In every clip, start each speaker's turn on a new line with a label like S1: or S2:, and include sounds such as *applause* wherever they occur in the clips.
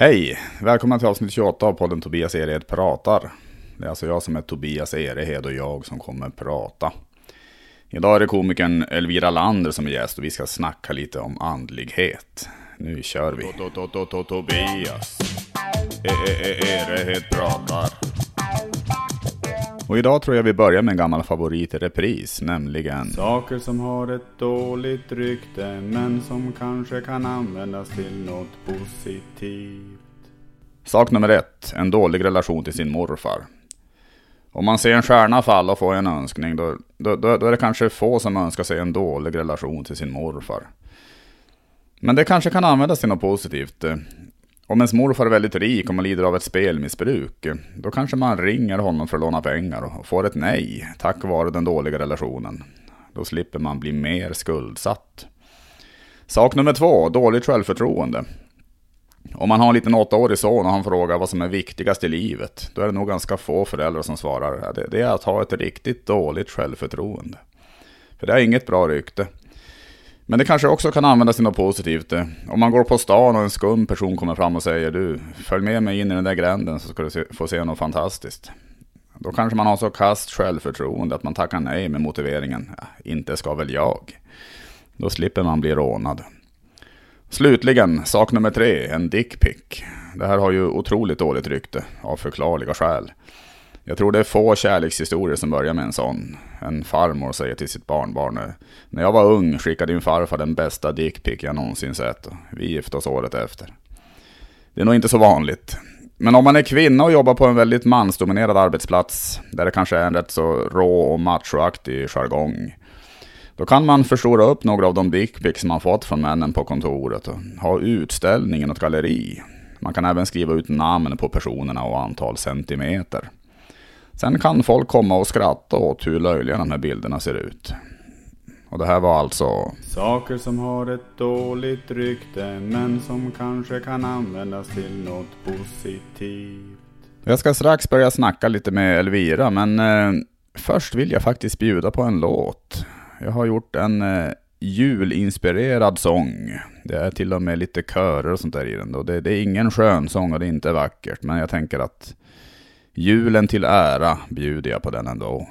S1: Hej! Välkomna till avsnitt 28 av podden Tobias Erehed pratar. Det är alltså jag som är Tobias Erehed och jag som kommer prata. Idag är det komikern Elvira Lander som är gäst och vi ska snacka lite om andlighet. Nu kör vi! Tobias e, e, e, Erehed pratar. Och idag tror jag vi börjar med en gammal favorit i repris, nämligen
S2: Saker som har ett dåligt rykte men som kanske kan användas till något positivt.
S1: Sak nummer ett, en dålig relation till sin morfar. Om man ser en stjärna falla och får en önskning, då, då, då, är det kanske få som önskar sig en dålig relation till sin morfar. Men det kanske kan användas till något positivt. Om ens morfar är väldigt rik och man lider av ett spelmissbruk, då kanske man ringer honom för att låna pengar och får ett nej tack vare den dåliga relationen. Då slipper man bli mer skuldsatt. Sak nummer två, dåligt självförtroende. Om man har en liten åttaårig son och han frågar vad som är viktigast i livet, då är det nog ganska få föräldrar som svarar det, det är att ha ett riktigt dåligt självförtroende. För det är inget bra rykte. Men det kanske också kan användas till något positivt. Eh, om man går på stan och en skum person kommer fram och säger du, följ med mig in i den där gränden så ska du få se något fantastiskt. Då kanske man har så kast självförtroende att man tackar nej med motiveringen, ja, inte ska väl jag. Då slipper man bli rånad. Slutligen, sak nummer tre, en dickpic. Det här har ju otroligt dåligt rykte, av förklarliga skäl. Jag tror det är få kärlekshistorier som börjar med en sån. En farmor säger till sitt barnbarn. När jag var ung skickade din farfar den bästa dickpic jag någonsin sett. och Vi gifte oss året efter. Det är nog inte så vanligt. Men om man är kvinna och jobbar på en väldigt mansdominerad arbetsplats, där det kanske är en rätt så rå och machoaktig jargong, då kan man förstora upp några av de dickpics man fått från männen på kontoret och ha utställning i något galleri. Man kan även skriva ut namn på personerna och antal centimeter. Sen kan folk komma och skratta åt hur löjliga de här bilderna ser ut. Och det här var alltså...
S2: Saker som har ett dåligt rykte men som kanske kan användas till något positivt.
S1: Jag ska strax börja snacka lite med Elvira, men eh, först vill jag faktiskt bjuda på en låt. Jag har gjort en eh, julinspirerad sång. Det är till och med lite körer och sånt där i den. Då. Det, det är ingen skön sång och det är inte vackert, men jag tänker att Julen till ära bjuder jag på den ändå.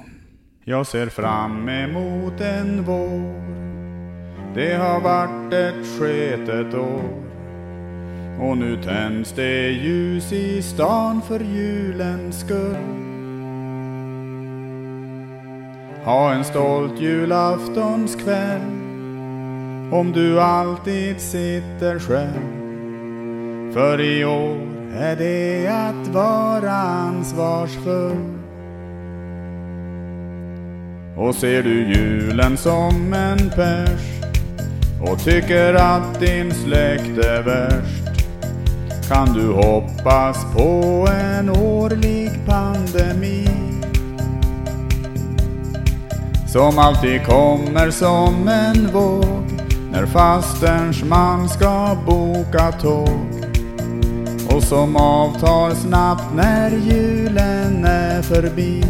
S2: Jag ser fram emot en vår. Det har varit ett sketet år. Och nu tänds det ljus i stan för julens skull. Ha en stolt julaftonskväll. Om du alltid sitter själv. För i år är det att vara ansvarsfull. Och ser du julen som en pers? Och tycker att din släkt är värst? Kan du hoppas på en årlig pandemi? Som alltid kommer som en våg när fasterns man ska boka tåg och som avtar snabbt när julen är förbi.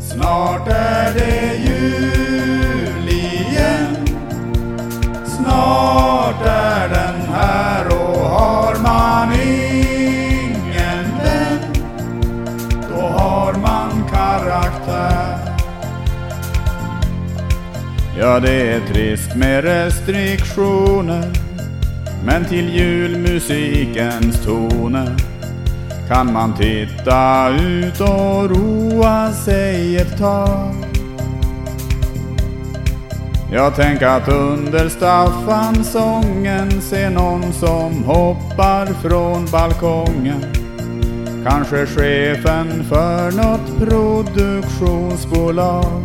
S2: Snart är det jul igen. Snart är den här och har man ingen vän, då har man karaktär. Ja, det är trist med restriktioner men till julmusikens toner kan man titta ut och roa sig ett tag. Jag tänker att under Staffansången Se någon som hoppar från balkongen. Kanske chefen för något produktionsbolag.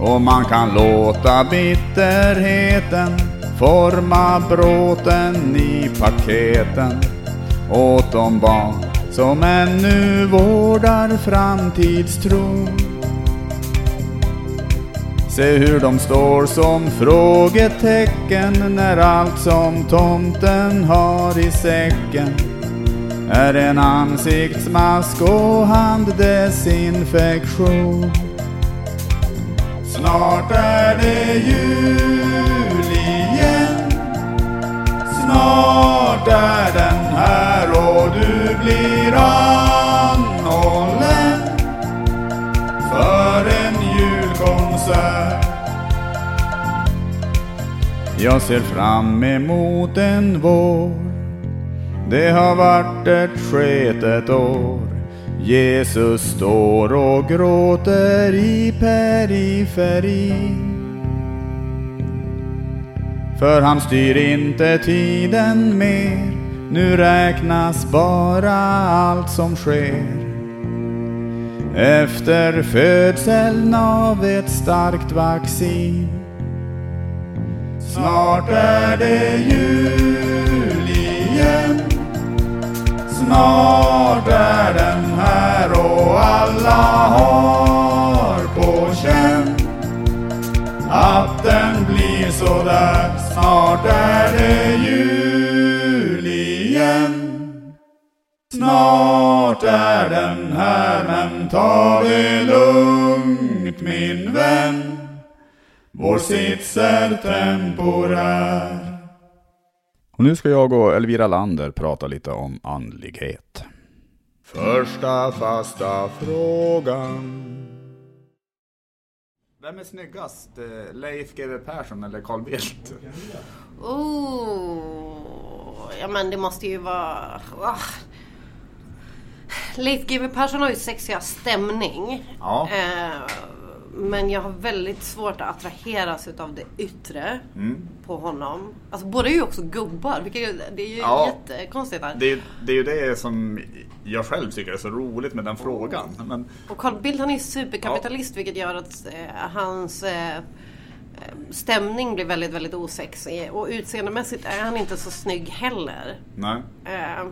S2: Och man kan låta bitterheten forma bråten i paketen åt de barn som ännu vårdar framtidstron. Se hur de står som frågetecken när allt som tomten har i säcken är en ansiktsmask och handdesinfektion. Snart är det blir anhållen för en julkonsert. Jag ser fram emot en vår. Det har varit ett sketet år. Jesus står och gråter i periferin. För han styr inte tiden mer. Nu räknas bara allt som sker. Efter födseln av ett starkt vaccin. Snart är det jul igen. Snart är den här och alla har på känn att den blir så där. Snart är det jul igen. Snart är den här men ta det lugnt min vän. Vår sits är temporär.
S1: Och nu ska jag och Elvira Lander prata lite om andlighet.
S2: Första fasta frågan.
S1: Vem är snyggast? eh, Leif GW Persson eller Carl Bildt?
S3: Oh, ja men det måste ju vara... Ah. Leif GW Persson har ju sexiga stämning.
S1: Ja.
S3: Eh, men jag har väldigt svårt att attraheras utav det yttre
S1: Mm.
S3: på honom. Alltså båda är ju också gubbar, vilket ju, det är ju
S1: Ja.
S3: jättekonstigt. Här.
S1: Det, det är ju det som jag själv tycker är så roligt med den frågan. Men,
S3: Och Carl Bildt han är superkapitalist vilket gör att eh, hans eh, stämning blir väldigt, väldigt osexig. Och utseendemässigt är han inte så snygg heller.
S1: nej.
S3: Eh,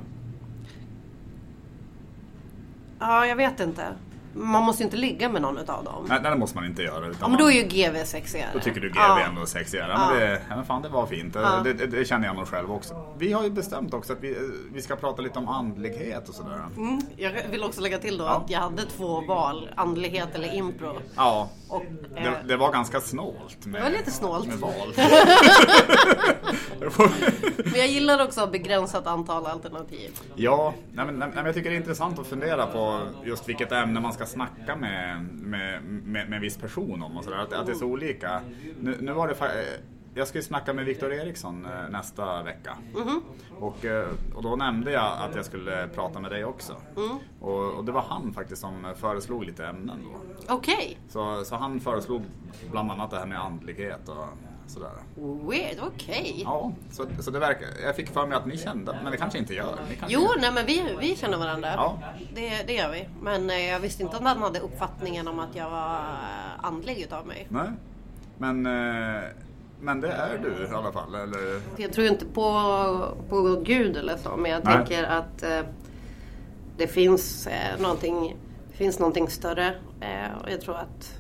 S3: ja, jag vet inte. Man måste ju inte ligga med någon utav dem.
S1: nej, det måste man inte göra.
S3: Ja, men då är ju GV sexigare.
S1: då tycker du GW
S3: Ja.
S1: ändå är sexigare.
S3: Ja.
S1: Men, det, ja, men fan, det var fint.
S3: Ja.
S1: Det, det, det känner jag nog själv också. Vi har ju bestämt också att vi, vi ska prata lite om andlighet och sådär.
S3: Mm, jag vill också lägga till då
S1: Ja.
S3: att jag hade två val. Andlighet eller impro.
S1: Ja,
S3: Och, eh,
S1: det, det var ganska snålt. Med,
S3: Det var lite snålt.
S1: Med val. *laughs* *laughs*
S3: Men jag gillar också begränsat antal alternativ.
S1: Ja, nej men, nej, men jag tycker det är intressant att fundera på just vilket ämne man ska snacka med, med, med, med en viss person om och sådär. Att, att det är så olika. Nu, nu var det jag ska ju snacka med Viktor Eriksson eh, nästa vecka. Och, eh, och då nämnde jag att jag skulle prata med dig också. Och, och det var han faktiskt som föreslog lite ämnen då.
S3: Okej.
S1: Så, så han föreslog bland annat det här med andlighet och sådär.
S3: Weird, okej.
S1: Ja, så, så det verkar, jag fick för mig att ni kände, men det kanske inte gör. Kanske
S3: Jo,
S1: gör.
S3: nej men vi, vi känner varandra.
S1: Ja.
S3: Det, det gör vi. Men eh, jag visste inte att han hade uppfattningen om att jag var andlig utav mig.
S1: Nej, men, men det är du i alla fall, eller?
S3: Jag tror inte på, på Gud eller så, men jag
S1: Nej.
S3: tänker att eh, det finns, eh, någonting, finns någonting större. Eh, och jag tror att...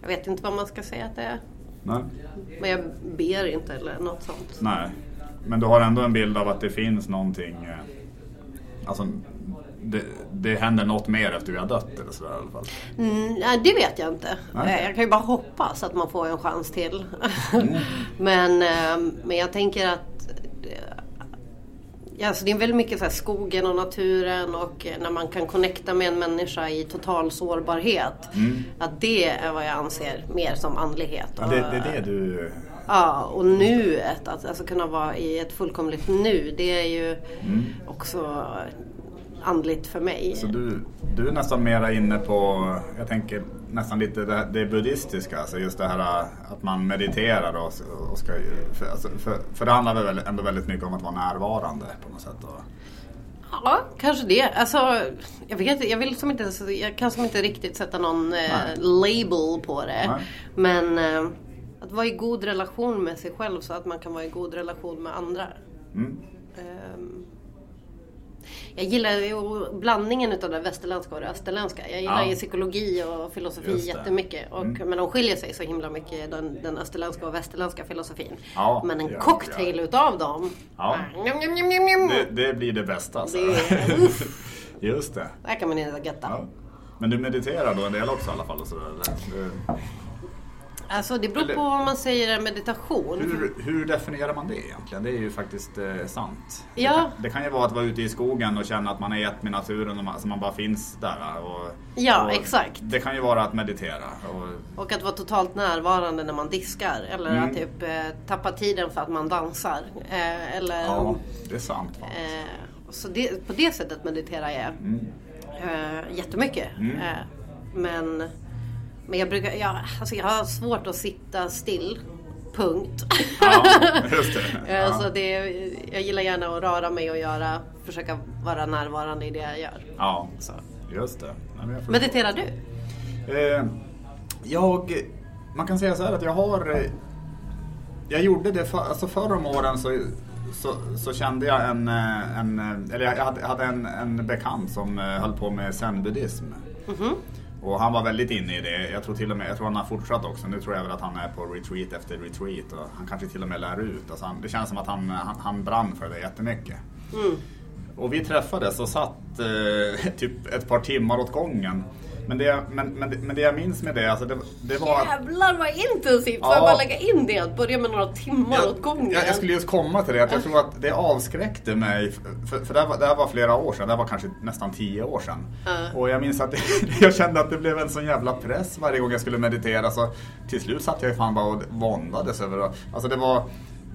S3: Jag vet inte vad man ska säga att det är.
S1: Nej.
S3: Men jag ber inte eller något sånt.
S1: Nej, men du har ändå en bild av att det finns någonting, eh, alltså det, det händer något mer efter vi har dött eller sådär i alla fall.
S3: Mm, nej, det vet jag inte.
S1: Nej.
S3: Eh, Jag kan ju bara hoppas att man får en chans till.
S1: Mm. *laughs*
S3: men, eh, men jag tänker att eh, ja, alltså det är väldigt mycket så här skogen och naturen och eh, när man kan connecta med en människa i total sårbarhet. Att det är vad jag anser mer som andlighet.
S1: Mm. Ja, det, det är det du...
S3: Ja, och nuet, att alltså kunna vara i ett fullkomligt nu, det är ju också andligt för mig.
S1: Så du, du är nästan mera inne på, jag tänker nästan lite det, det buddhistiska, alltså just det här att man mediterar och, och ska för, alltså, för, för det handlar väl ändå väldigt mycket om att vara närvarande på något sätt. Och,
S3: Ja, kanske det. Alltså, jag, vet, jag, vill som inte, jag kan som inte riktigt sätta någon eh, label på det.
S1: Nej.
S3: Men eh, att vara i god relation med sig själv så att man kan vara i god relation med andra.
S1: mm.
S3: Ehm, jag gillar ju blandningen utav det västerländska och det österländska. Jag gillar
S1: Ja.
S3: ju psykologi och filosofi jättemycket. Och,
S1: Mm.
S3: Men de skiljer sig så himla mycket, den, den österländska och västerländska filosofin.
S1: Ja,
S3: men en
S1: de,
S3: cocktail utav dem.
S1: Ja.
S3: ah, njam, njam, njam, njam.
S1: Det, det blir det bästa. Alltså.
S3: Det- *laughs*
S1: Just det.
S3: Där kan man inte götta.
S1: Ja. Men du mediterar då en del också i alla fall? Och så, eller?
S3: Alltså det beror på vad man säger meditation.
S1: Hur, hur definierar man det egentligen? Det är ju faktiskt eh, sant. Det,
S3: Ja.
S1: kan, det kan ju vara att vara ute i skogen och känna att man är ett med naturen och man, alltså man bara finns där. Och,
S3: Ja,
S1: och
S3: exakt.
S1: Det kan ju vara att meditera. Och,
S3: Och att vara totalt närvarande när man diskar. Eller
S1: Mm.
S3: att typ eh, tappa tiden för att man dansar. Eh, eller,
S1: ja, det är sant.
S3: Eh, så det, på det sättet mediterar jag
S1: Mm.
S3: eh, jättemycket. Eh, men, men jag brukar, jag, alltså jag har svårt att sitta still. Punkt.
S1: Ja, just det. *laughs* Ja.
S3: Så det, jag gillar gärna att röra mig och göra, försöka vara närvarande i det jag gör.
S1: Ja,
S3: Så.
S1: just det. Ja, men.
S3: Mediterar du?
S1: Eh, jag, man kan säga så här att jag har... eh, Jag gjorde det för, alltså förr om åren så, så, så kände jag en, eh, en eller jag hade, en, en bekant som höll på med zen-buddhism. Och han var väldigt inne i det. Jag tror till och med, jag tror han har fortsatt också. Nu tror jag väl att han är på retreat efter retreat och han kanske till och med lär ut. Alltså han, det känns som att han, han, han brann för det jättemycket. Och vi träffades och satt eh, *laughs* typ ett par timmar åt gången. Men det, men, men, det- men det jag minns med det, alltså det, det var
S3: Jävlar vad intensivt! Får
S1: Ja.
S3: jag bara lägga in det? Att börja med några timmar
S1: jag,
S3: åt gången.
S1: jag, jag skulle just komma till det, att jag tror att det avskräckte mig. För, för det, här var, det här var flera år sedan, det här var kanske nästan tio år sedan.
S3: Ja.
S1: Och jag minns att *laughs* jag kände att det blev en sån jävla press varje gång jag skulle meditera. Så till slut satt jag ju fan bara och våndades över det. Alltså det var,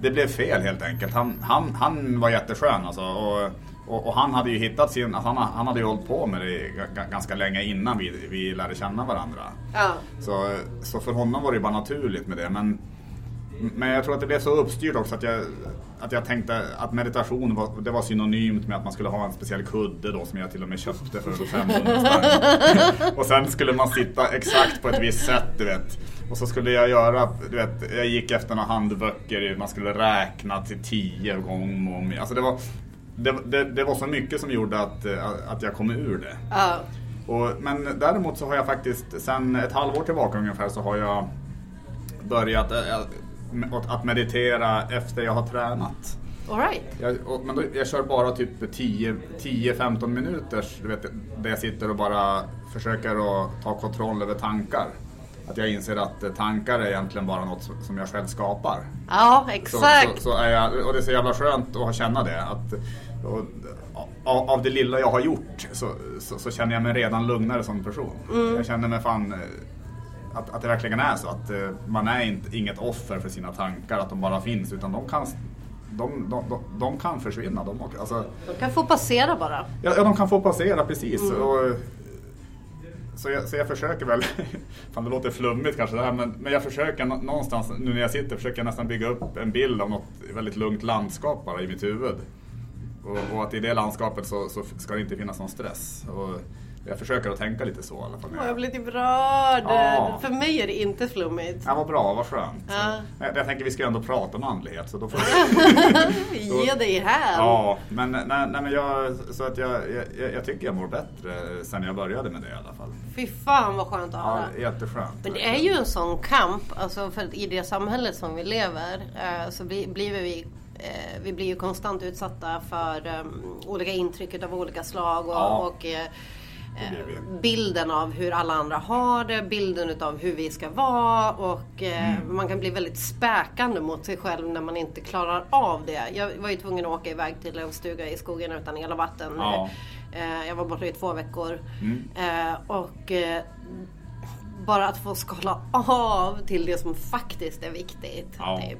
S1: det blev fel helt enkelt. Han, han, han var jätteskön alltså. Och, och, och han hade ju hittat sin, alltså han, han hade ju hållit på med det ga- ganska länge innan vi, vi lärde känna varandra.
S3: Ja.
S1: Så, så för honom var det ju bara naturligt med det. Men, men jag tror att det blev så uppstyrt också att jag, att jag tänkte att meditation var, det var synonymt med att man skulle ha en speciell kudde då som jag till och med köpte för 500 spänn. *laughs* Och sen skulle man sitta exakt på ett visst sätt du vet. Och så skulle jag göra, du vet, jag gick efter några handböcker, man skulle räkna till tio gånger om. Alltså det var, det, det, det var så mycket som gjorde att, att jag kom ur det.
S3: Ja.
S1: Och, men däremot så har jag faktiskt sen ett halvår tillbaka ungefär så har jag börjat äh, med- att meditera efter jag har tränat.
S3: All right.
S1: Jag, och, men då, jag kör bara typ 10 10-15 minuters, du vet, där jag sitter och bara försöker att ta kontroll över tankar. Att jag inser att eh, tankar är egentligen bara något som- jag själv skapar.
S3: Ja,
S1: Så,
S3: exakt.
S1: så, så är jag, och det är så jävla skönt att känna det. Att, och, av, det lilla jag har gjort så, så, så känner jag mig redan lugnare som person.
S3: Mm.
S1: Jag känner mig fan eh, att, att det verkligen är så. Att eh, man är inte, inget offer för sina tankar, att de bara finns. Utan de kan, de, de, de, de kan försvinna. De, alltså,
S3: De kan få passera bara.
S1: Ja, ja, de kan få passera precis. Och, så, jag, så jag försöker väl, *laughs* fan det låter flummigt kanske det här, men, men jag försöker nå- någonstans, nu när jag sitter, försöker jag nästan bygga upp en bild av något väldigt lugnt landskap bara i mitt huvud. Och, och att i det landskapet så, så ska det inte finnas någon stress. Och jag försöker att tänka lite så i alla fall.
S3: Åh, jag blir typ rörd.
S1: Ja.
S3: För mig är det inte flummigt.
S1: Ja, vad bra, vad skönt.
S3: Ja.
S1: Jag, jag tänker vi ska ändå prata om andlighet så då får *laughs*
S3: Ge dig här.
S1: Ja, men, nej, nej, men jag, så att jag, jag, jag tycker jag mår bättre sen jag började med det i alla fall.
S3: Fy fan vad skönt att höra.
S1: Ja, jätteskönt.
S3: Men det är ju en sån kamp, alltså för i det samhället som vi lever eh, så blir vi eh, vi blir ju konstant utsatta för eh, olika intryck av olika slag och,
S1: Ja.
S3: och eh, eh, bilden av hur alla andra har det, bilden utav hur vi ska vara och eh,
S1: Mm.
S3: man kan bli väldigt späkande mot sig själv när man inte klarar av det. Jag var ju tvungen att åka iväg till en stuga i skogen utan el och vatten.
S1: Ja.
S3: Jag var borta i två veckor.
S1: Mm.
S3: Och bara att få skala av till det som faktiskt är viktigt.
S1: Ja.
S3: Typ.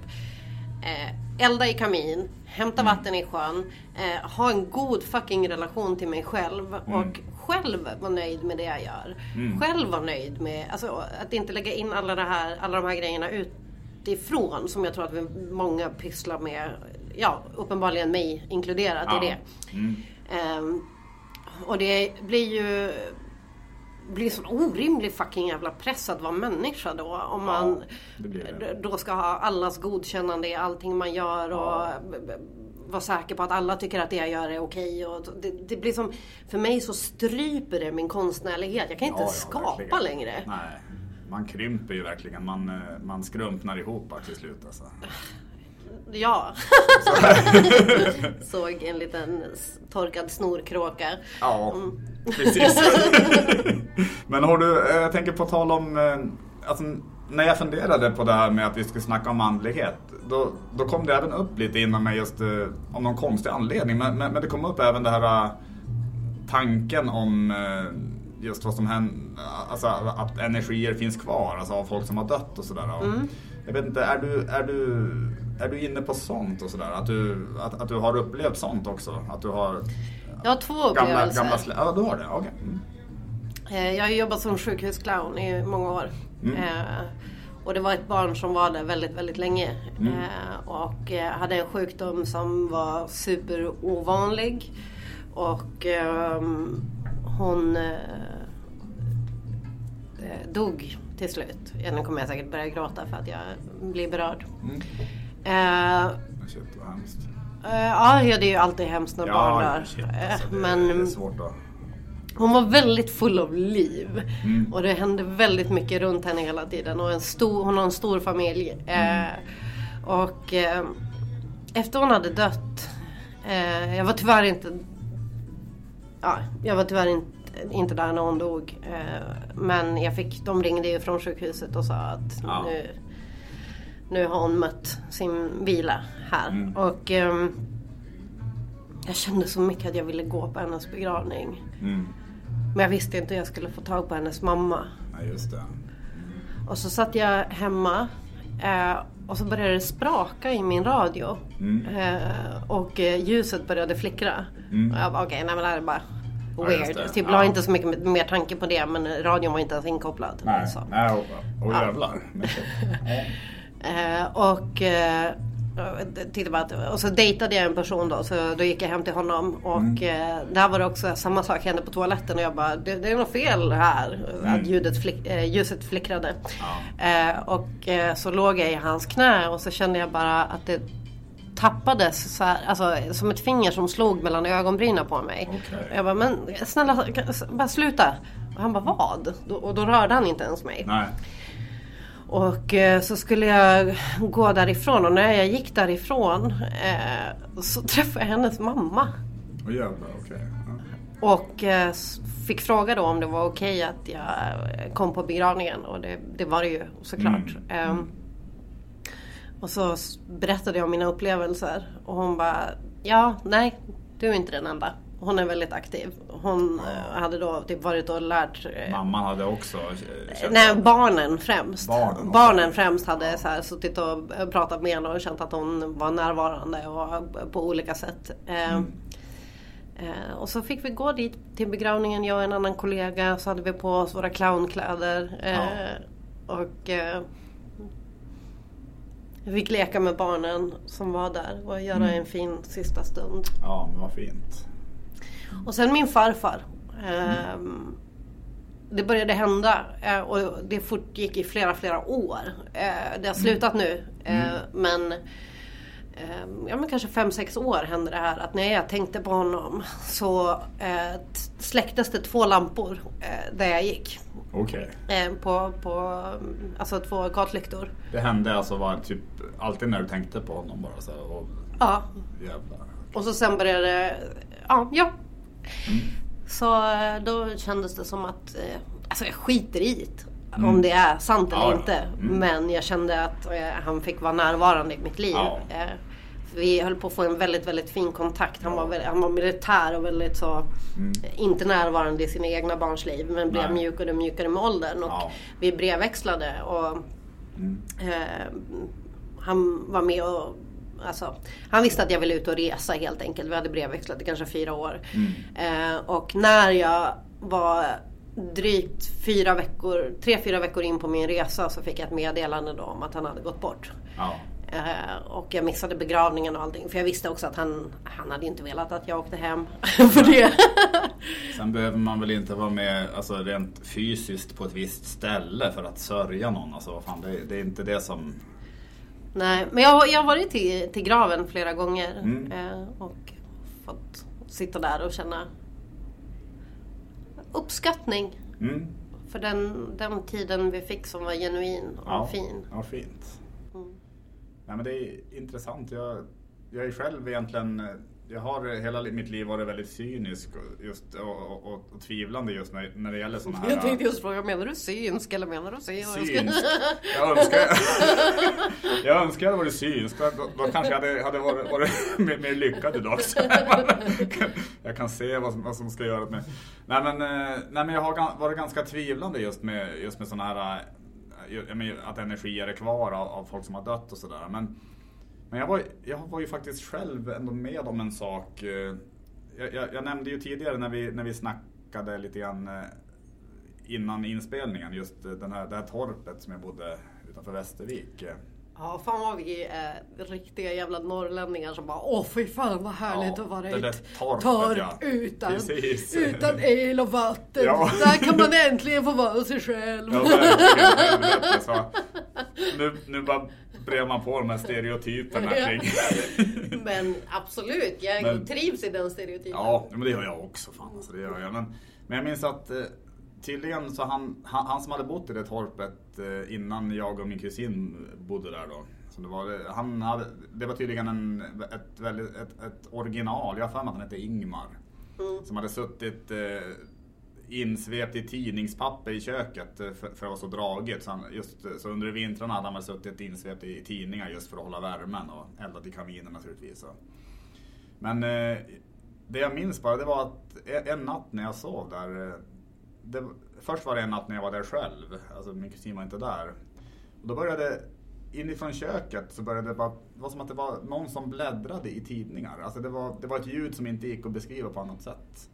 S3: Eh, elda i kamin, hämta
S1: Mm.
S3: vatten i sjön, eh, ha en god fucking relation till mig själv och själv vara nöjd med det jag gör.
S1: Mm.
S3: Själv vara nöjd med, alltså att inte lägga in alla, det här, alla de här grejerna utifrån som jag tror att vi många pysslar med. Ja, uppenbarligen mig inkluderat
S1: Ja.
S3: i det.
S1: Mm.
S3: Ehm, och det blir ju blir sån orimlig fucking jävla press att vara människa då. Om man då ska ha allas godkännande i allting man gör och b- vara säker på att alla tycker att det jag gör är okej. Och det, det blir som, för mig så stryper det min konstnärlighet. Jag kan inte
S1: Ja, ja,
S3: skapa
S1: verkligen.
S3: längre.
S1: Nej, man krymper ju verkligen. Man, eh, man skrumpnar ihop till slut alltså.
S3: Ja. *laughs* Såg en liten torkad snorkråka.
S1: Ja,
S3: Mm.
S1: precis. *laughs* Men har du, eh, jag tänker på tal om, eh, alltså, när jag funderade på det här med att vi skulle snacka om andlighet, då, då kom det även upp lite inom mig just eh, om någon konstig anledning. Men, men, men, det kom upp även det här eh, tanken om eh, just vad som händer, alltså att energier finns kvar, alltså av folk som har dött och sådär. Mm. Jag vet inte, är du, är du, är du inne på sånt och sådär? Att du, att, att du har upplevt sånt också? Att du har...
S3: Jag har två upplevelser.
S1: Gamla, ja, du har det? Okej. Okay. Mm.
S3: Eh, jag har jobbat som sjukhusclown i många år. Mm. Eh, och det var ett barn som var där väldigt, väldigt länge. Mm. Eh, och hade en sjukdom som var superovanlig. Och ehm, hon dog till slut. Nu kommer jag säkert börja gråta för att jag blir berörd. Mm.
S1: Shit, vad hemskt.
S3: Uh, ja, det är ju alltid hemskt när ja, barn dör. Shit, alltså, det, men, det är svårt att hon var väldigt full av liv. Mm. Och det hände väldigt mycket runt henne hela tiden. Och en stor, hon har en stor familj. Mm. Eh, och eh, efter hon hade dött. Eh, jag var tyvärr inte... Ja, jag var tyvärr inte, inte där när hon dog. Eh, men jag fick, de ringde ju från sjukhuset och sa att ja. nu, nu har hon mött sin vila här. Mm. Och ehm, jag kände så mycket att jag ville gå på hennes begravning. Mm. Men jag visste inte hur jag skulle få tag på hennes mamma.
S1: Ja, just det.
S3: Mm. Och så satt jag hemma eh, och så började det spraka i min radio. Mm. Eh, och eh, ljuset började flickra. Mm. Och jag bara okej, okay, nej men det här är bara weird. Ja, typ ja. la inte så mycket mer tanke på det men radion var inte ens inkopplad.
S1: Nej, nej och, och jävlar. *laughs*
S3: eh, och eh, och så dejtade jag en person då, så då gick jag hem till honom. Och mm. eh, där var det också samma sak hände på toaletten och jag bara, det, det är något fel här. Mm. Att ljudet flick, eh, ljuset flickrade. Ja. Eh, och eh, så låg jag i hans knä och så kände jag bara att det tappades så här, alltså, som ett finger som slog mellan ögonbrynen på mig. Okay. Jag bara, men snälla bara sluta. Och han bara, vad? Och då rörde han inte ens mig.
S1: Nej.
S3: Och eh, så skulle jag gå därifrån och när jag gick därifrån eh, så träffade jag hennes mamma.
S1: Oh, jävlar, okay.
S3: Ja. Och eh, fick fråga då om det var okej okay att jag kom på begravningen och det, det var det ju såklart. Mm. Mm. och så berättade jag om mina upplevelser och hon bara Ja, nej, du är inte den enda. Hon är väldigt aktiv. Hon ja. hade då typ varit och lärt...
S1: Eh, Mamman hade också?
S3: Nej, barnen främst. Barnen, barnen främst hade så här, suttit och pratat med henne och känt att hon var närvarande och på olika sätt. Eh, mm. Eh, och så fick vi gå dit till begravningen, jag och en annan kollega. Så hade vi på oss våra clownkläder. Eh, ja. Och eh, vi fick leka med barnen som var där och göra mm. en fin sista stund.
S1: Ja, men vad fint.
S3: Och sen min farfar. Eh, det började hända eh, och det fortgick i flera, flera år. Eh, det har slutat nu. Eh, mm. Men ehm, ja, men kanske fem sex år hände det här att när jag tänkte på honom så eh, släcktes det två lampor eh, där jag gick.
S1: Okej.
S3: Okay. Eh, på, på, alltså två gatlyktor.
S1: Det hände alltså var typ alltid när du tänkte på honom bara så och,
S3: Ja.
S1: Jävlar.
S3: Och så sen började, ja, ja Mm. Så eh, då kändes det som att, eh, alltså jag skiter i det. Mm. Om det är sant eller ja, inte. Mm. Men jag kände att eh, han fick vara närvarande i mitt liv. Ja. Vi höll på att få en väldigt, väldigt fin kontakt. Han var, han var militär och väldigt så, mm. inte närvarande i sina egna barns liv. Men blev Nej. mjukare och mjukare med åldern. Och ja. vi brevväxlade. Och, mm. eh, han var med och Alltså, han visste att jag ville ut och resa helt enkelt. Vi hade brevväxlat i kanske fyra år. Mm. Eh, och när jag var drygt fyra veckor, tre, fyra veckor in på min resa så fick jag ett meddelande då om att han hade gått bort.
S1: Ja.
S3: Eh, och jag missade begravningen och allting. För jag visste också att han, han hade inte velat att jag åkte hem *laughs* för det.
S1: Sen behöver man väl inte vara med alltså, rent fysiskt på ett visst ställe för att sörja någon. Alltså, fan, det, det är inte det som
S3: Nej, men jag, jag har varit till, till graven flera gånger mm. eh, och fått sitta där och känna uppskattning.
S1: Mm.
S3: För den, den tiden vi fick som var genuin och
S1: ja,
S3: fin.
S1: Ja, fint. Mm. Nej, men det är intressant. Jag, jag är själv egentligen jag har hela mitt liv varit väldigt cynisk och, just, och, och, och, tvivlande just när, när det gäller sådana här...
S3: Jag tänkte just fråga, menar du synsk eller menar du synsk?
S1: Synsk? *laughs* Jag önskar *laughs* jag, önskar jag hade varit synsk. Då, då kanske jag hade, hade varit, varit *laughs* mer, mer lyckad idag. jag kan se vad som, vad som ska göras med... Nej men, eh, nej men jag har varit ganska tvivlande just med, just med sådana här... Eh, att energier är kvar av, av folk som har dött och sådär. Men, men jag var, jag var ju faktiskt själv ändå med om en sak. Eh, jag, jag, jag, nämnde ju tidigare när vi, när vi snackade lite grann eh, innan inspelningen, just den här, det här torpet som jag bodde utanför Västervik.
S3: Ja, fan vad vi är riktiga jävla norrlänningar som bara Åh fy fan vad härligt ja, att vara i ett torp ja. utan, utan el och vatten. Ja. Där kan man äntligen få vara sig själv. Ja,
S1: verkligen. Nu, nu bara brer man på de här stereotyperna kring. *laughs*
S3: men absolut, jag men, trivs i den stereotypen.
S1: Ja, men det gör jag också. Fan, alltså, det gör jag. Men, men jag minns att eh, tydligen så han, han, han, som hade bott i det torpet eh, innan jag och min kusin bodde där då. Så det, var, han hade, det var tydligen en, ett, väldigt, ett, ett original, jag har för mig att han hette Ingmar. Mm. Som hade suttit eh, insvept i tidningspapper i köket eh, för, för att vara så dragigt. Så, han, just, så under vintrarna hade han väl suttit insvept i tidningar just för att hålla värmen och eldat i kaminen naturligtvis. Så. Men eh, det jag minns bara det var att e-, en natt när jag sov där. Eh, det, först var det en natt när jag var där själv. Alltså min kusin var inte där. Och då började inifrån köket så började det bara, det var som att det var någon som bläddrade i tidningar. Alltså det var, det var ett ljud som inte gick att beskriva på annat sätt.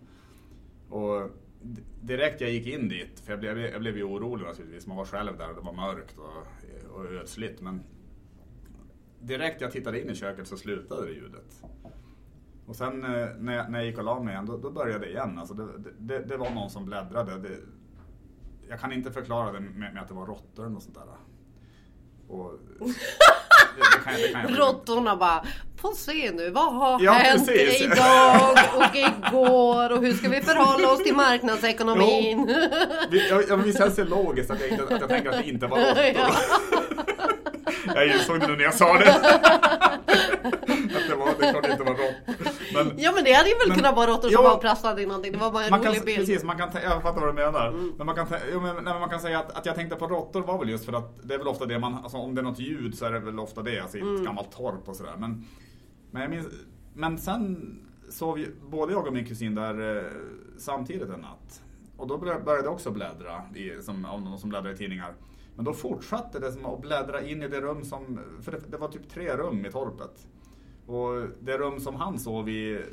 S1: Och direkt jag gick in dit, för jag blev, jag blev ju orolig naturligtvis, man var själv där och det var mörkt och, och ödsligt. Men direkt jag tittade in i köket så slutade det ljudet. Och sen eh, när jag, när jag gick och la mig igen, då, då började det igen. Alltså det, det, det var någon som bläddrade. Det, jag kan inte förklara det med, med att det var råttor något sånt där. Och, *laughs*
S3: Råttorna bara, få se nu, vad har ja, hänt precis. idag *laughs* och igår och hur ska vi förhålla oss till marknadsekonomin?
S1: Jo, jag, jag, visst känns det logiskt att jag, att jag tänker att det inte var *laughs* råttor. Ja. *laughs* jag insåg det nu när jag sa det. att det var, det klart inte var råttor.
S3: Men, ja men det hade ju väl men, kunnat vara råttor som var prasslade i någonting. Det var bara en
S1: man
S3: rolig
S1: kan,
S3: bild.
S1: Precis, man kan, jag fattar vad du menar. Mm. Men, man kan, jo, men, nej, man kan säga att, att jag tänkte på råttor var väl just för att det är väl ofta det man, alltså, om det är något ljud så är det väl ofta det, alltså i ett mm. gammalt torp och sådär. Men, men, jag minns, men sen sov ju, både jag och min kusin där eh, samtidigt en natt. Och då började det också bläddra, i, som, av någon som bläddrar i tidningar. Men då fortsatte det som att bläddra in i det rum som, för det, det var typ tre rum i torpet. Och det rum som han sov i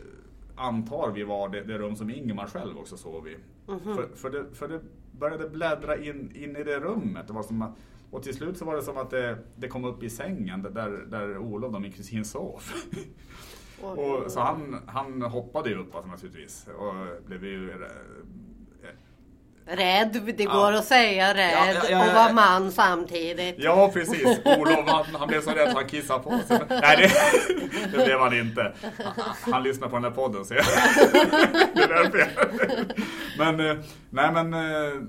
S1: antar vi var det, det rum som Ingemar själv också sov i. Mm -hmm. för, för, det, för det började bläddra in, in i det rummet. Det var som att, och till slut så var det som att det, det kom upp i sängen där, där Olof min kusin sov. och, så han, han hoppade ju upp alltså, naturligtvis och blev ju
S3: Rädd, det går ja. att säga rädd ja, ja, och vara man samtidigt.
S1: Ja precis, Olof han, han blev så rädd att han kissade på sig. Nej det, det blev han inte. Han, han lyssnar på den här podden så jag, *laughs* det är därför jag. Men, eh, nej men, eh,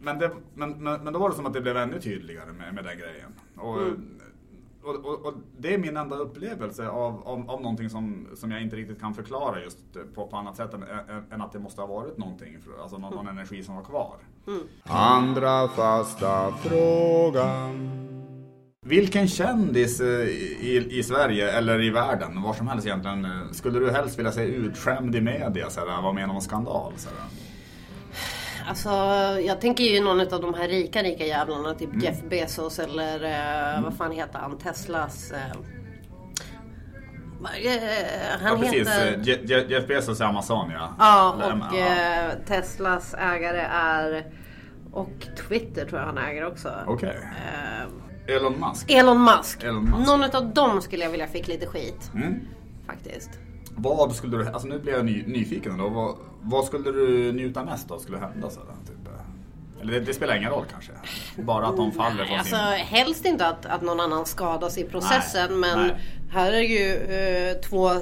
S1: men, det, men, men, men då var det som att det blev ännu tydligare med, med den grejen. Och, mm och, och, och, det är min enda upplevelse av, av, av någonting som, som jag inte riktigt kan förklara just på, på annat sätt än, än att det måste ha varit någonting, alltså någon, någon energi som var kvar. Mm.
S2: Andra fasta frågan.
S1: Vilken kändis eh, i, i Sverige eller i världen, var som helst egentligen, eh, skulle du helst vilja se utskämd i media? Var med om skandal? Sådär?
S3: Alltså, jag tänker ju någon av de här rika, rika jävlarna. Typ mm. Jeff Bezos eller eh, mm. vad fan heter han? Teslas... Eh,
S1: eh han ja, precis. Heter... Jeff Bezos är Amazon ja.
S3: Ja, och eh, Teslas ägare är... Och Twitter tror jag han äger också.
S1: Okej. Okay. Elon Musk.
S3: Elon Musk. Elon Musk. Någon av dem skulle jag vilja fick lite skit. Mm. Faktiskt.
S1: Vad skulle du, alltså nu blir jag ny, nyfiken då. Vad, vad skulle du njuta mest av skulle hända? Så där, typ? Eller det, det, spelar ingen roll kanske? Bara att de faller
S3: från alltså, sin... Helst inte att, att någon annan skadas i processen nej, men nej. här är ju eh, två, eh,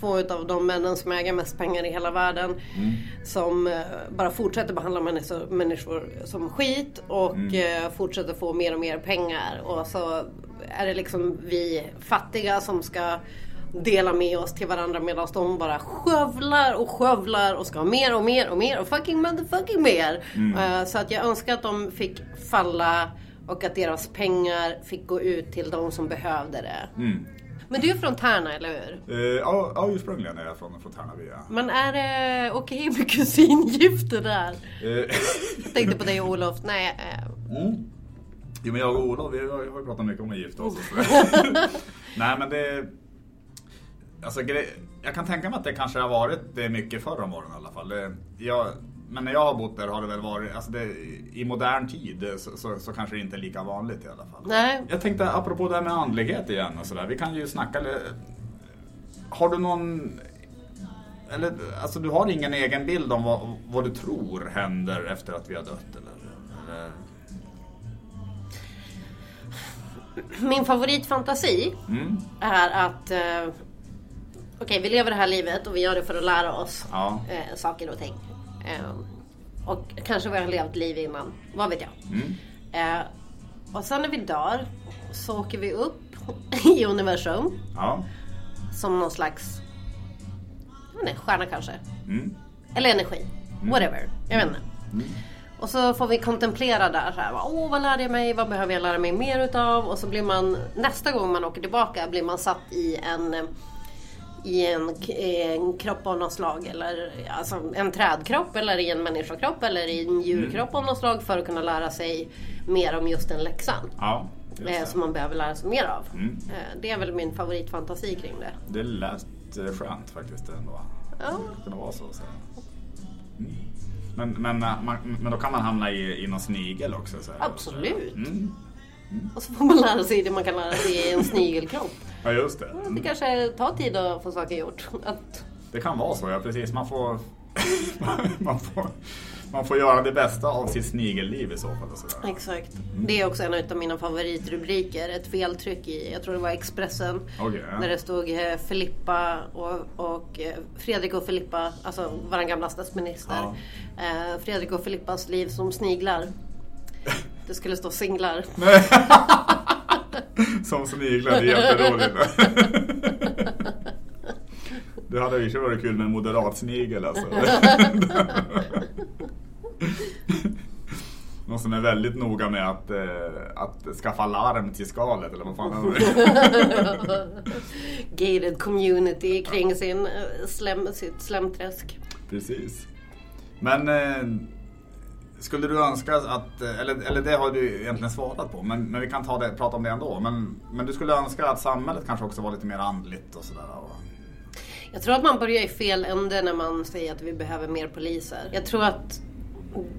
S3: två utav de männen som äger mest pengar i hela världen mm. som eh, bara fortsätter behandla människor, människor som skit och mm. eh, fortsätter få mer och mer pengar. Och så är det liksom vi fattiga som ska dela med oss till varandra medan de bara skövlar och skövlar och ska ha mer och mer och mer och fucking motherfucking mer. Eh, Så att jag önskar att de fick falla och att deras pengar fick gå ut till de som behövde det. Men du är från Tärna, eller hur?
S1: Eh, ja, ja, ursprungligen är jag från, från Tärnaby.
S3: Men är det okej med kusingifte där?
S1: Eh,
S3: Jag tänkte på dig Olof. Nej, eh,
S1: Jo men jag och Olof, vi har ju pratat mycket om att gifta oss och. *laughs* Nej men det... Alltså jag kan tänka mig att det kanske har varit det mycket förr om åren i alla fall. Det, jag, men när jag har bott där har det väl varit, alltså det, i modern tid så, så, så kanske det inte är lika vanligt i alla fall.
S3: nej.
S1: Jag tänkte apropå det här med andlighet igen och sådär. Vi kan ju snacka. Har du någon... Eller alltså du har ingen egen bild om vad, vad du tror händer efter att vi har dött eller? eller?
S3: Min favoritfantasi
S1: Mm.
S3: är att eh, Okej, vi lever det här livet och vi gör det för att lära oss
S1: Ja.
S3: eh, saker och ting. Eh, och kanske vi har levt liv innan, vad vet jag.
S1: Mm.
S3: Eh, och sen när vi dör så åker vi upp *laughs* i universum
S1: Ja.
S3: som någon slags jag vet inte, stjärna kanske.
S1: Mm.
S3: Eller energi. Whatever. Jag vet inte. Och så får vi kontemplera där. Så här, Åh, vad lärde jag mig? Vad behöver jag lära mig mer utav? Och så blir man nästa gång man åker tillbaka blir man satt i en i en, k- en kropp av något slag. Eller alltså en trädkropp eller i en människokropp eller i en djurkropp av något slag för att kunna lära sig mer om just den läxan.
S1: Ja.
S3: Eh, som man behöver lära sig mer av.
S1: Mm.
S3: Eh, det är väl min favoritfantasi kring det.
S1: Det lät eh, skönt faktiskt ändå.
S3: Ja.
S1: Det kunde vara så. så. Mm. Men, men, eh, man, men då kan man hamna i, i någon snigel också? Så
S3: Absolut.
S1: Mm.
S3: Och så får man lära sig det man kan lära sig i en snigelkropp.
S1: Ja just det.
S3: Det kanske tar tid att få saker gjort. Att,
S1: Det kan vara så, ja precis. Man får, *laughs* man får, man får göra det bästa av sitt snigelliv i så fall. Och sådär.
S3: exakt. Det är också en av mina favoritrubriker. Ett feltryck i, jag tror det var Expressen.
S1: Ja.
S3: Där det stod eh, Filippa och, och eh, Fredrik och Filippa, alltså vår gamla statsminister.
S1: Ja.
S3: Eh, Fredrik och Filippas liv som sniglar. Det skulle stå singlar. *laughs*
S1: Som sniglar, det är jätteroligt. *laughs* Det hade ju varit kul med en moderat snigel alltså. *laughs* Någon som är väldigt noga med att, eh, att skaffa larm till skalet eller vad fan är det?
S3: Gated community kring sin, eh, slem, sitt slemträsk.
S1: Precis. Men eh, skulle du önska att, eller, eller det har du egentligen svarat på, men, men vi kan ta det, prata om det ändå. Men, men du skulle önska att samhället kanske också var lite mer andligt och sådär? Och,
S3: Jag tror att man börjar i fel ände när man säger att vi behöver mer poliser. Jag tror att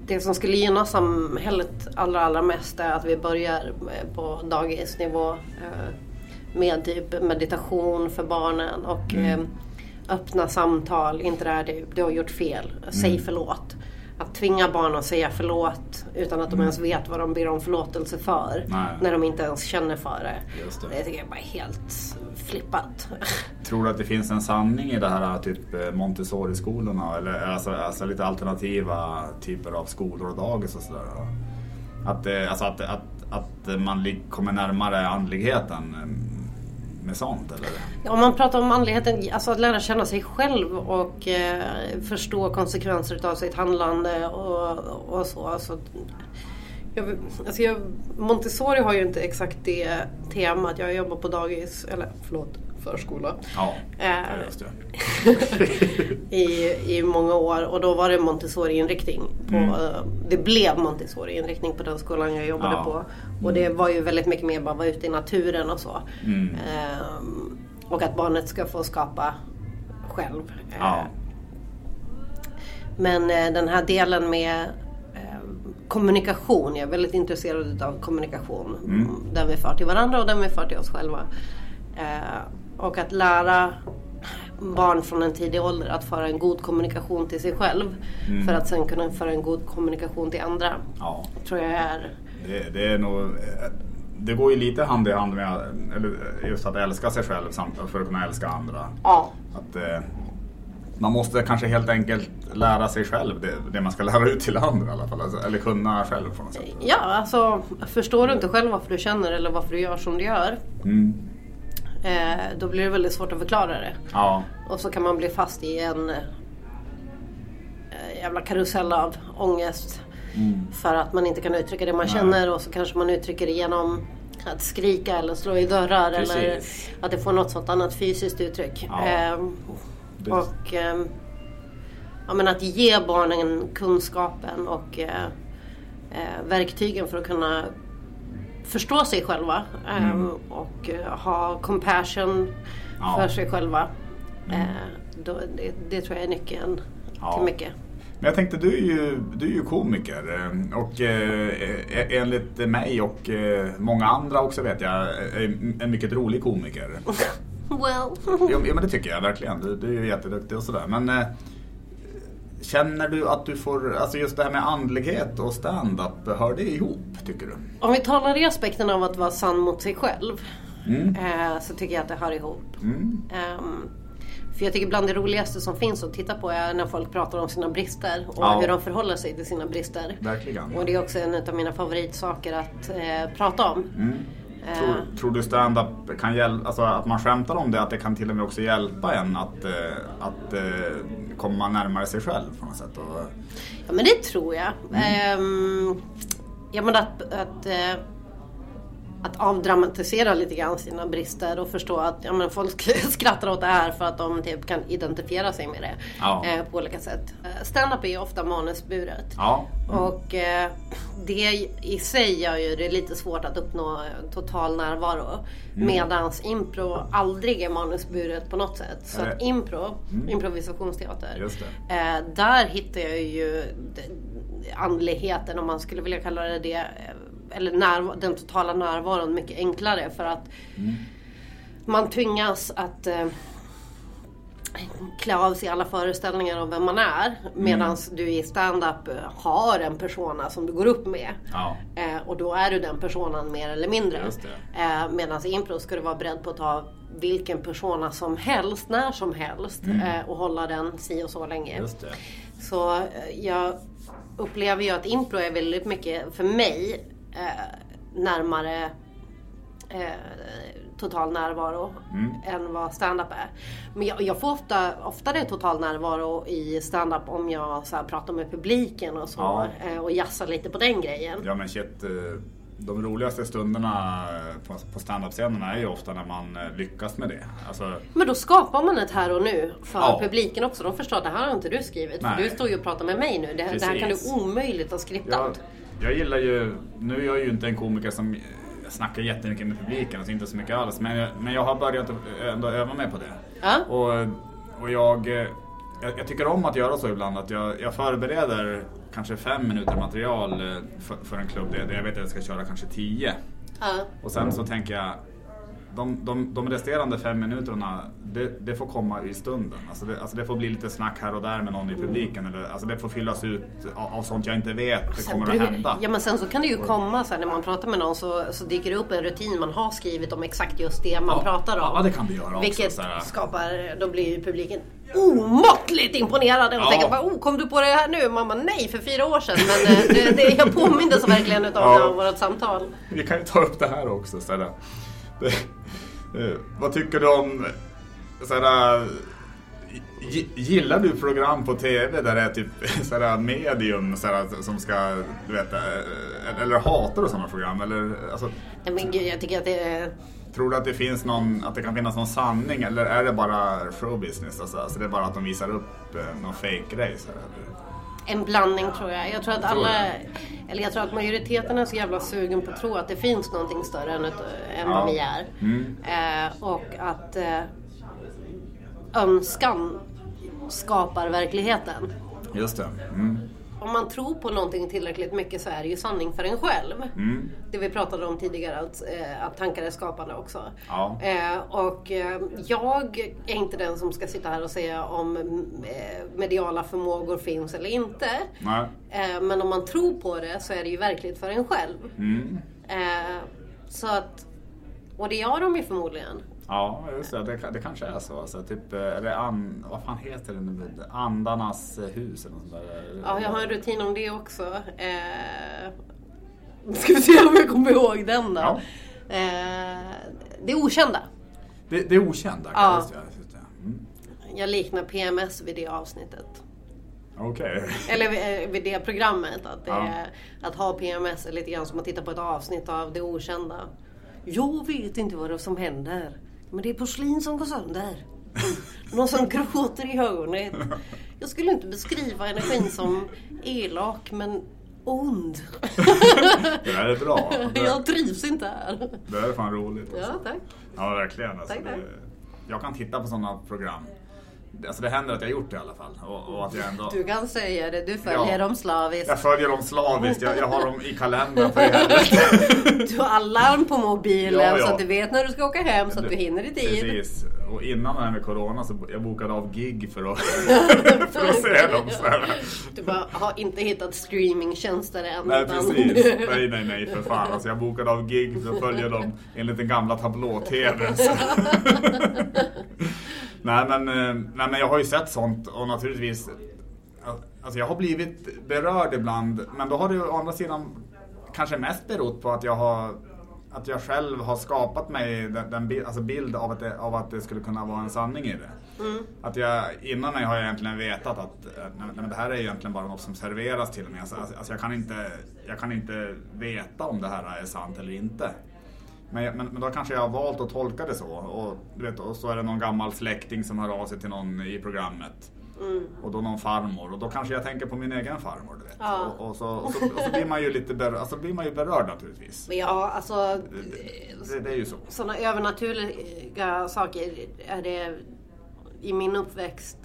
S3: det som skulle gynna samhället allra, allra mest är att vi börjar eh, på dagisnivå eh, med typ meditation för barnen och eh, öppna samtal. Inte det här du, du har gjort fel, säg förlåt. Att tvinga barn att säga förlåt utan att de ens vet vad de ber om förlåtelse för.
S1: Nej.
S3: När de inte ens känner för det.
S1: Just det.
S3: Det tycker jag bara är helt flippat. *laughs*
S1: Tror du att det finns en sanning i det här typ eh, Montessori-skolorna eller alltså, alltså lite alternativa typer av skolor och dagis och sådär? Att, det- alltså att, att, att man kommer närmare andligheten eh, med sånt eller?
S3: Ja, Om man pratar om andligheten, alltså att lära känna sig själv och eh, förstå konsekvenser av sitt handlande och, och så. Alltså, jag, alltså jag, Montessori har ju inte exakt det temat. Jag jobbar på dagis, eller förlåt, förskola.
S1: Ja,
S3: Eh,
S1: just det. *laughs*
S3: i, i många år och då var det Montessori-inriktning.
S1: Mm.
S3: eh, Det blev Montessori-inriktning på den skolan jag jobbade
S1: Ja.
S3: på. Och det var ju väldigt mycket mer bara vara ute i naturen och så.
S1: Mm.
S3: Ehm, och att barnet ska få skapa själv. Eh,
S1: Ja.
S3: Men den här delen med kommunikation, jag är väldigt intresserad av kommunikation.
S1: Mm.
S3: Den vi för till varandra och den vi för till oss själva. Eh, och att lära barn från en tidig ålder att föra en god kommunikation till sig själv.
S1: Mm.
S3: För att sen kunna föra en god kommunikation till andra.
S1: Ja.
S3: Tror jag är
S1: Det, det är nog... Det går ju lite hand i hand med just att älska sig själv för att kunna älska andra.
S3: Ja,
S1: Att, eh, man måste kanske helt enkelt lära sig själv det, det man ska *laughs* lära ut till andra i alla fall. Alltså, eller kunna själv på något sätt.
S3: Ja, alltså förstår du inte själv varför du känner eller varför du gör som du gör.
S1: Mm.
S3: Eh, då blir det väldigt svårt att förklara det.
S1: Ja,
S3: Och så kan man bli fast i en eh, jävla karusell av ångest. För att man inte kan uttrycka det man känner och så kanske man uttrycker det genom att skrika eller slå i dörrar eller
S1: Precis.
S3: att det får något sånt annat fysiskt uttryck.
S1: Ja. Det-
S3: och ehm, ja, men att ge barnen kunskapen och eh, eh, verktygen för att kunna förstå sig själva ehm, och eh, ha compassion
S1: Mm. Ja. Mm.
S3: för sig själva. Eh, då, det, det tror jag är nyckeln
S1: Ja.
S3: till mycket.
S1: Men jag tänkte, du är ju, du är ju komiker eh, och eh, enligt mig och många andra också vet jag, är en mycket rolig komiker. *laughs*
S3: Well.
S1: Jo, men det tycker jag verkligen. Du, du är ju jätteduktig och sådär. Men känner du att du får, alltså just det här med andlighet och stand-up, hör det ihop tycker du?
S3: Om vi talar i aspekten av att vara sann mot sig själv
S1: Mm.
S3: eh, så tycker jag att det hör ihop. Ehm, för jag tycker bland det roligaste som finns att titta på är när folk pratar om sina brister och
S1: Ja.
S3: hur de förhåller sig till sina brister.
S1: Verkligen.
S3: Och det är också en av mina favoritsaker att eh, prata om. Eh,
S1: Tror, tror du stand-up kan hjälpa, alltså att man skämtar om det, att det kan till och med också hjälpa en att, att komma närmare sig själv på något sätt? Och,
S3: Ja men det tror jag. Ehm, ja men att, att, eh, att avdramatisera lite grann sina brister och förstå att ja, men folk *laughs* skrattar åt det här för att de typ kan identifiera sig med det
S1: Ja.
S3: eh, på olika sätt. Eh, Stand-up är ju ofta manusburet.
S1: ja,
S3: Och eh, det i sig gör ju det lite svårt att uppnå eh, total närvaro. Medans impro aldrig är manusburet på något sätt. Så att impro, improvisationsteater.
S1: Just det.
S3: Eh, där hittar jag ju andligheten om man skulle vilja kalla det det. Eller närv- den totala närvaron mycket enklare för att man tvingas att eh, klä av sig alla föreställningar om vem man är. Medan du i stand-up eh, har en persona som du går upp med.
S1: ja,
S3: Eh, och då är du den personan mer eller mindre. Eh, Medan i impro ska du vara beredd på att ta vilken persona som helst, när som helst. Eh, och hålla den si och så länge.
S1: Mm.
S3: Så eh, jag upplever ju att impro är väldigt mycket, för mig, eh, närmare eh, total närvaro
S1: Mm.
S3: än vad stand-up är. Men jag, jag får ofta, oftare total närvaro i stand-up om jag så här, pratar med publiken och så.
S1: Ja.
S3: Eh, och jassar lite på den grejen.
S1: Ja men shit, eh, de roligaste stunderna på, på stand-up-scenerna är ju ofta när man eh, lyckas med det. Alltså,
S3: Men då skapar man ett här och nu för
S1: Ja.
S3: publiken också. De förstår att det här har inte du skrivit. För
S1: Nej.
S3: du står ju och pratar med mig nu. Det, det här kan du omöjligt ha skriptat.
S1: Jag gillar ju, nu är jag ju inte en komiker som eh, snackar jättemycket med publiken, alltså inte så mycket alls. Men, jag- men jag har börjat att ändå öva mig på det.
S3: Ja.
S1: Och, och jag, eh, jag, jag tycker om att göra så ibland, att jag, jag förbereder kanske fem minuter material eh, för, för en klubb där jag vet att jag ska köra kanske tio.
S3: Ja.
S1: Och sen så tänker jag, de, de, de resterande fem minuterna, det, det får komma i stunden. Alltså det, alltså det får bli lite snack här och där med någon i publiken. Eller, alltså det får fyllas ut av, av sånt jag inte vet det
S3: Sen
S1: kommer att hända.
S3: Ja men sen så kan det ju komma så här, när man pratar med någon så, så dyker det upp en rutin man har skrivit om exakt just det man
S1: Ja,
S3: pratar om.
S1: ja, det kan det göra också,
S3: Vilket
S1: så
S3: skapar, då blir ju publiken omåttligt imponerade och
S1: Ja.
S3: tänker bara, oh, kom du på det här nu? Mamma nej för fyra år sedan. Men eh, det, det, jag påmindes verkligen utav
S1: Ja.
S3: det av vårt samtal.
S1: Vi kan ju ta upp det här också. Såhär. Eh, vad tycker du om såhär, gi- Gillar du program på TV där det är typ *laughs* såhär, medium såhär, som ska, du vet, eh, eller hatar du sådana program? Eller, alltså,
S3: Nej, men gud, jag tycker att det är...
S1: tror du att det finns någon, att det kan finnas någon sanning eller är det bara showbusiness? Alltså, alltså det är bara att de visar upp eh, någon fake-grej? såhär, eller?
S3: En blandning tror jag. Jag tror att alla, eller jag tror att majoriteten är så jävla sugen på att tro att det finns någonting större än, ett, än vad vi är.
S1: Mm.
S3: Eh, och att eh, önskan skapar verkligheten.
S1: Just det. Mm.
S3: Om man tror på någonting tillräckligt mycket så är det ju sanning för en själv.
S1: Mm.
S3: Det vi pratade om tidigare, att, eh, att tankar är skapande också.
S1: Ja.
S3: Eh, och eh, jag är inte den som ska sitta här och säga om mediala förmågor finns eller inte.
S1: Nej.
S3: Men om man tror på det så är det ju verkligt för en själv.
S1: Mm.
S3: Så att, och det gör de ju förmodligen.
S1: Ja, just det. Det, det kanske är så. Alltså, typ, är det an, vad fan heter det nu? Andarnas hus eller något sånt där.
S3: Ja, jag har en rutin om det också. Eh, *laughs* ska vi se om jag kommer ihåg den då.
S1: Ja.
S3: Eh, det okända.
S1: Det, det är okända?
S3: Ja.
S1: Just det. Mm.
S3: Jag liknar PMS vid det avsnittet.
S1: Okej. *laughs*
S3: Eller vid, eh, vid det programmet. Att, det
S1: Ja.
S3: att ha PMS är lite grann som att titta på ett avsnitt av Det Okända. Jag vet inte vad det är som händer. Men det är porslin som går sönder. Någon som gråter i hörnet. Jag skulle inte beskriva energin som elak men ond.
S1: Det där är bra. Det,
S3: Jag trivs inte här.
S1: det där är fan roligt.
S3: Ja,
S1: Alltså.
S3: tack.
S1: Ja, verkligen. Alltså,
S3: Tack, tack.
S1: det, jag kan titta på sådana program. Alltså det händer att jag har gjort det i alla fall. Och, och att jag ändå...
S3: Du kan säga det, du följer
S1: Ja.
S3: dem slaviskt.
S1: Jag följer dem slaviskt. Jag, jag har dem i kalendern för helvete. *laughs*
S3: Du har alarm på mobilen
S1: Ja, ja.
S3: så att du vet när du ska åka hem så att du hinner i tid.
S1: Precis. Och innan det här med Corona så jag bokade av gig för att, *laughs* för att se dem. Så här.
S3: Du bara har inte hittat streamingtjänster än.
S1: Nej
S3: utan-
S1: precis. *laughs* Nej nej nej för fan. Alltså, jag bokade av gig för att följa dem enligt den gamla tablå-tvn. nej, men, eh, nej men jag har ju sett sånt och naturligtvis Alltså jag har blivit berörd ibland men då har det ju å andra sidan kanske mest berott på att jag har att jag själv har skapat mig den, den bild, alltså bild av, att det, av att det skulle kunna vara en sanning i det. Att jag, innan mig har jag egentligen vetat att eh, nej, men det här är egentligen bara något som serveras till mig. Alltså, alltså jag, kan inte, jag kan inte veta om det här är sant eller inte. Men, men, men då kanske jag har valt att tolka det så. Och, du vet, och så är det någon gammal släkting som hör av sig till någon i programmet. Och då någon farmor. Och då kanske jag tänker på min egen farmor. Du vet.
S3: Ja.
S1: Och, och, så, och, så, och så blir man ju lite berörd, alltså blir man ju berörd naturligtvis.
S3: Ja, alltså
S1: Det, det är ju så.
S3: sådana övernaturliga saker är det i min uppväxt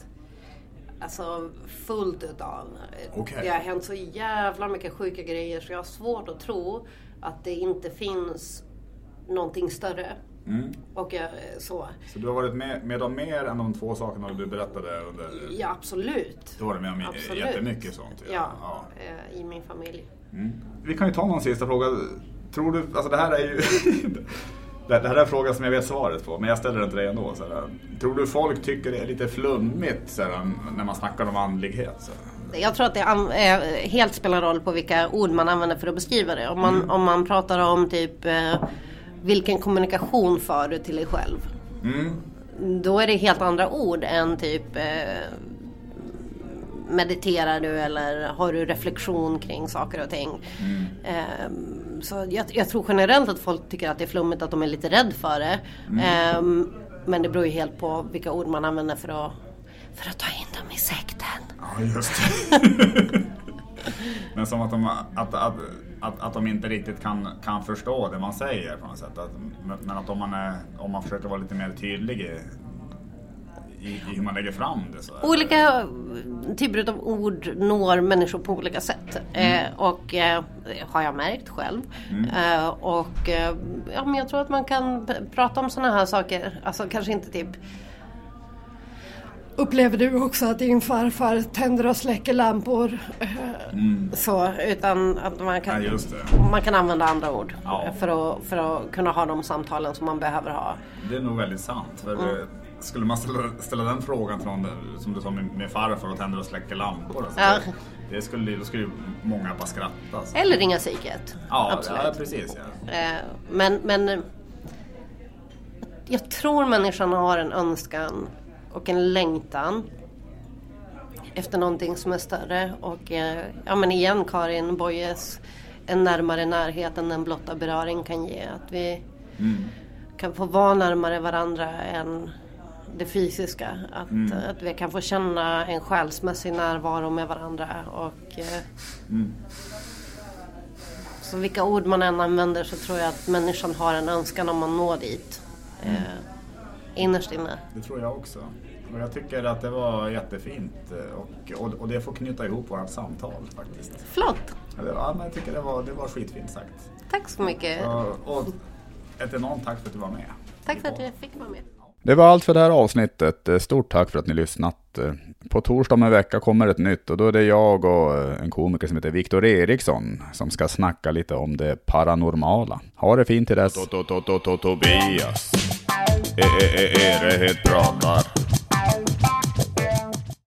S3: alltså fullt utav.
S1: Okej.
S3: Det har hänt så jävla mycket sjuka grejer så jag har svårt att tro att det inte finns någonting större.
S1: Mm.
S3: Och jag, så.
S1: Så du har varit med, med om mer än de två sakerna du berättade under...
S3: Ja, absolut.
S1: Du har varit med om
S3: Absolut.
S1: jättemycket sånt.
S3: Ja,
S1: Ja.
S3: eh, i min familj.
S1: Mm. Vi kan ju ta någon sista fråga. Tror du, alltså det här är ju... *laughs* det här är en fråga som jag vet svaret på, men jag ställer den till dig ändå. Så här. Tror du folk tycker det är lite flummigt så här, när man snackar om andlighet? Så här?
S3: Jag tror att det eh, helt spelar roll på vilka ord man använder för att beskriva det. Om man, om man pratar om typ eh, vilken kommunikation för du till dig själv.
S1: Mm.
S3: Då är det helt andra ord än typ eh, mediterar du eller har du reflektion kring saker och ting. Eh, så jag, jag tror generellt att folk tycker att det är flummigt att de är lite rädd för det. Eh, men det beror ju helt på vilka ord man använder för att, för att ta in dem i sekten.
S1: Ja, just det. *laughs* Men som att de, att, att, att, att de inte riktigt kan, kan förstå det man säger på något sätt. Att, men att om man, är, om man försöker vara lite mer tydlig i, i, i hur man lägger fram det så
S3: Olika typer av ord når människor på olika sätt. Eh, och eh, har jag märkt själv. Eh, och eh, ja, men jag tror att man kan prata om sådana här saker. Alltså kanske inte typ Upplever du också att din farfar tänder och släcker lampor? Eh, Så, utan att man kan,
S1: Ja, just det.
S3: man kan använda andra ord
S1: Ja.
S3: för, att, för att kunna ha de samtalen som man behöver ha.
S1: Det är nog väldigt sant. För eh, Skulle man ställa, ställa den frågan till någon, som du sa med, med farfar och tänder och släcker lampor. Alltså,
S3: Ja.
S1: det, det skulle, då skulle ju många bara skratta. Alltså.
S3: Eller ringa psyket.
S1: Ja,
S3: Absolut.
S1: ja, precis. Ja.
S3: Eh, Men, men jag tror människan har en önskan och en längtan efter någonting som är större. Och eh, ja men igen Karin Boyes, en närmare närhet än en blotta beröring kan ge. Att vi kan få vara närmare varandra än det fysiska. Att, att vi kan få känna en själsmässig närvaro med varandra. Och, eh, så vilka ord man än använder så tror jag att människan har en önskan om att nå dit. Eh, innerst inne.
S1: Det tror jag också. Och jag tycker att det var jättefint eh, och, och, och det får knyta ihop vårt samtal faktiskt.
S3: Flott!
S1: Ja, men jag tycker det var, det var skitfint sagt.
S3: Tack så mycket.
S1: Och, och ett enormt tack för att du var med.
S3: Tack för att jag fick vara med.
S4: Det var allt för det här avsnittet. Eh, Stort tack för att ni lyssnat. Eh, På torsdag om en vecka kommer ett nytt och då är det jag och en komiker som heter Viktor Eriksson som ska snacka lite om det paranormala. Ha det fint till dess. Tobias.
S1: Är det helt bra, drama?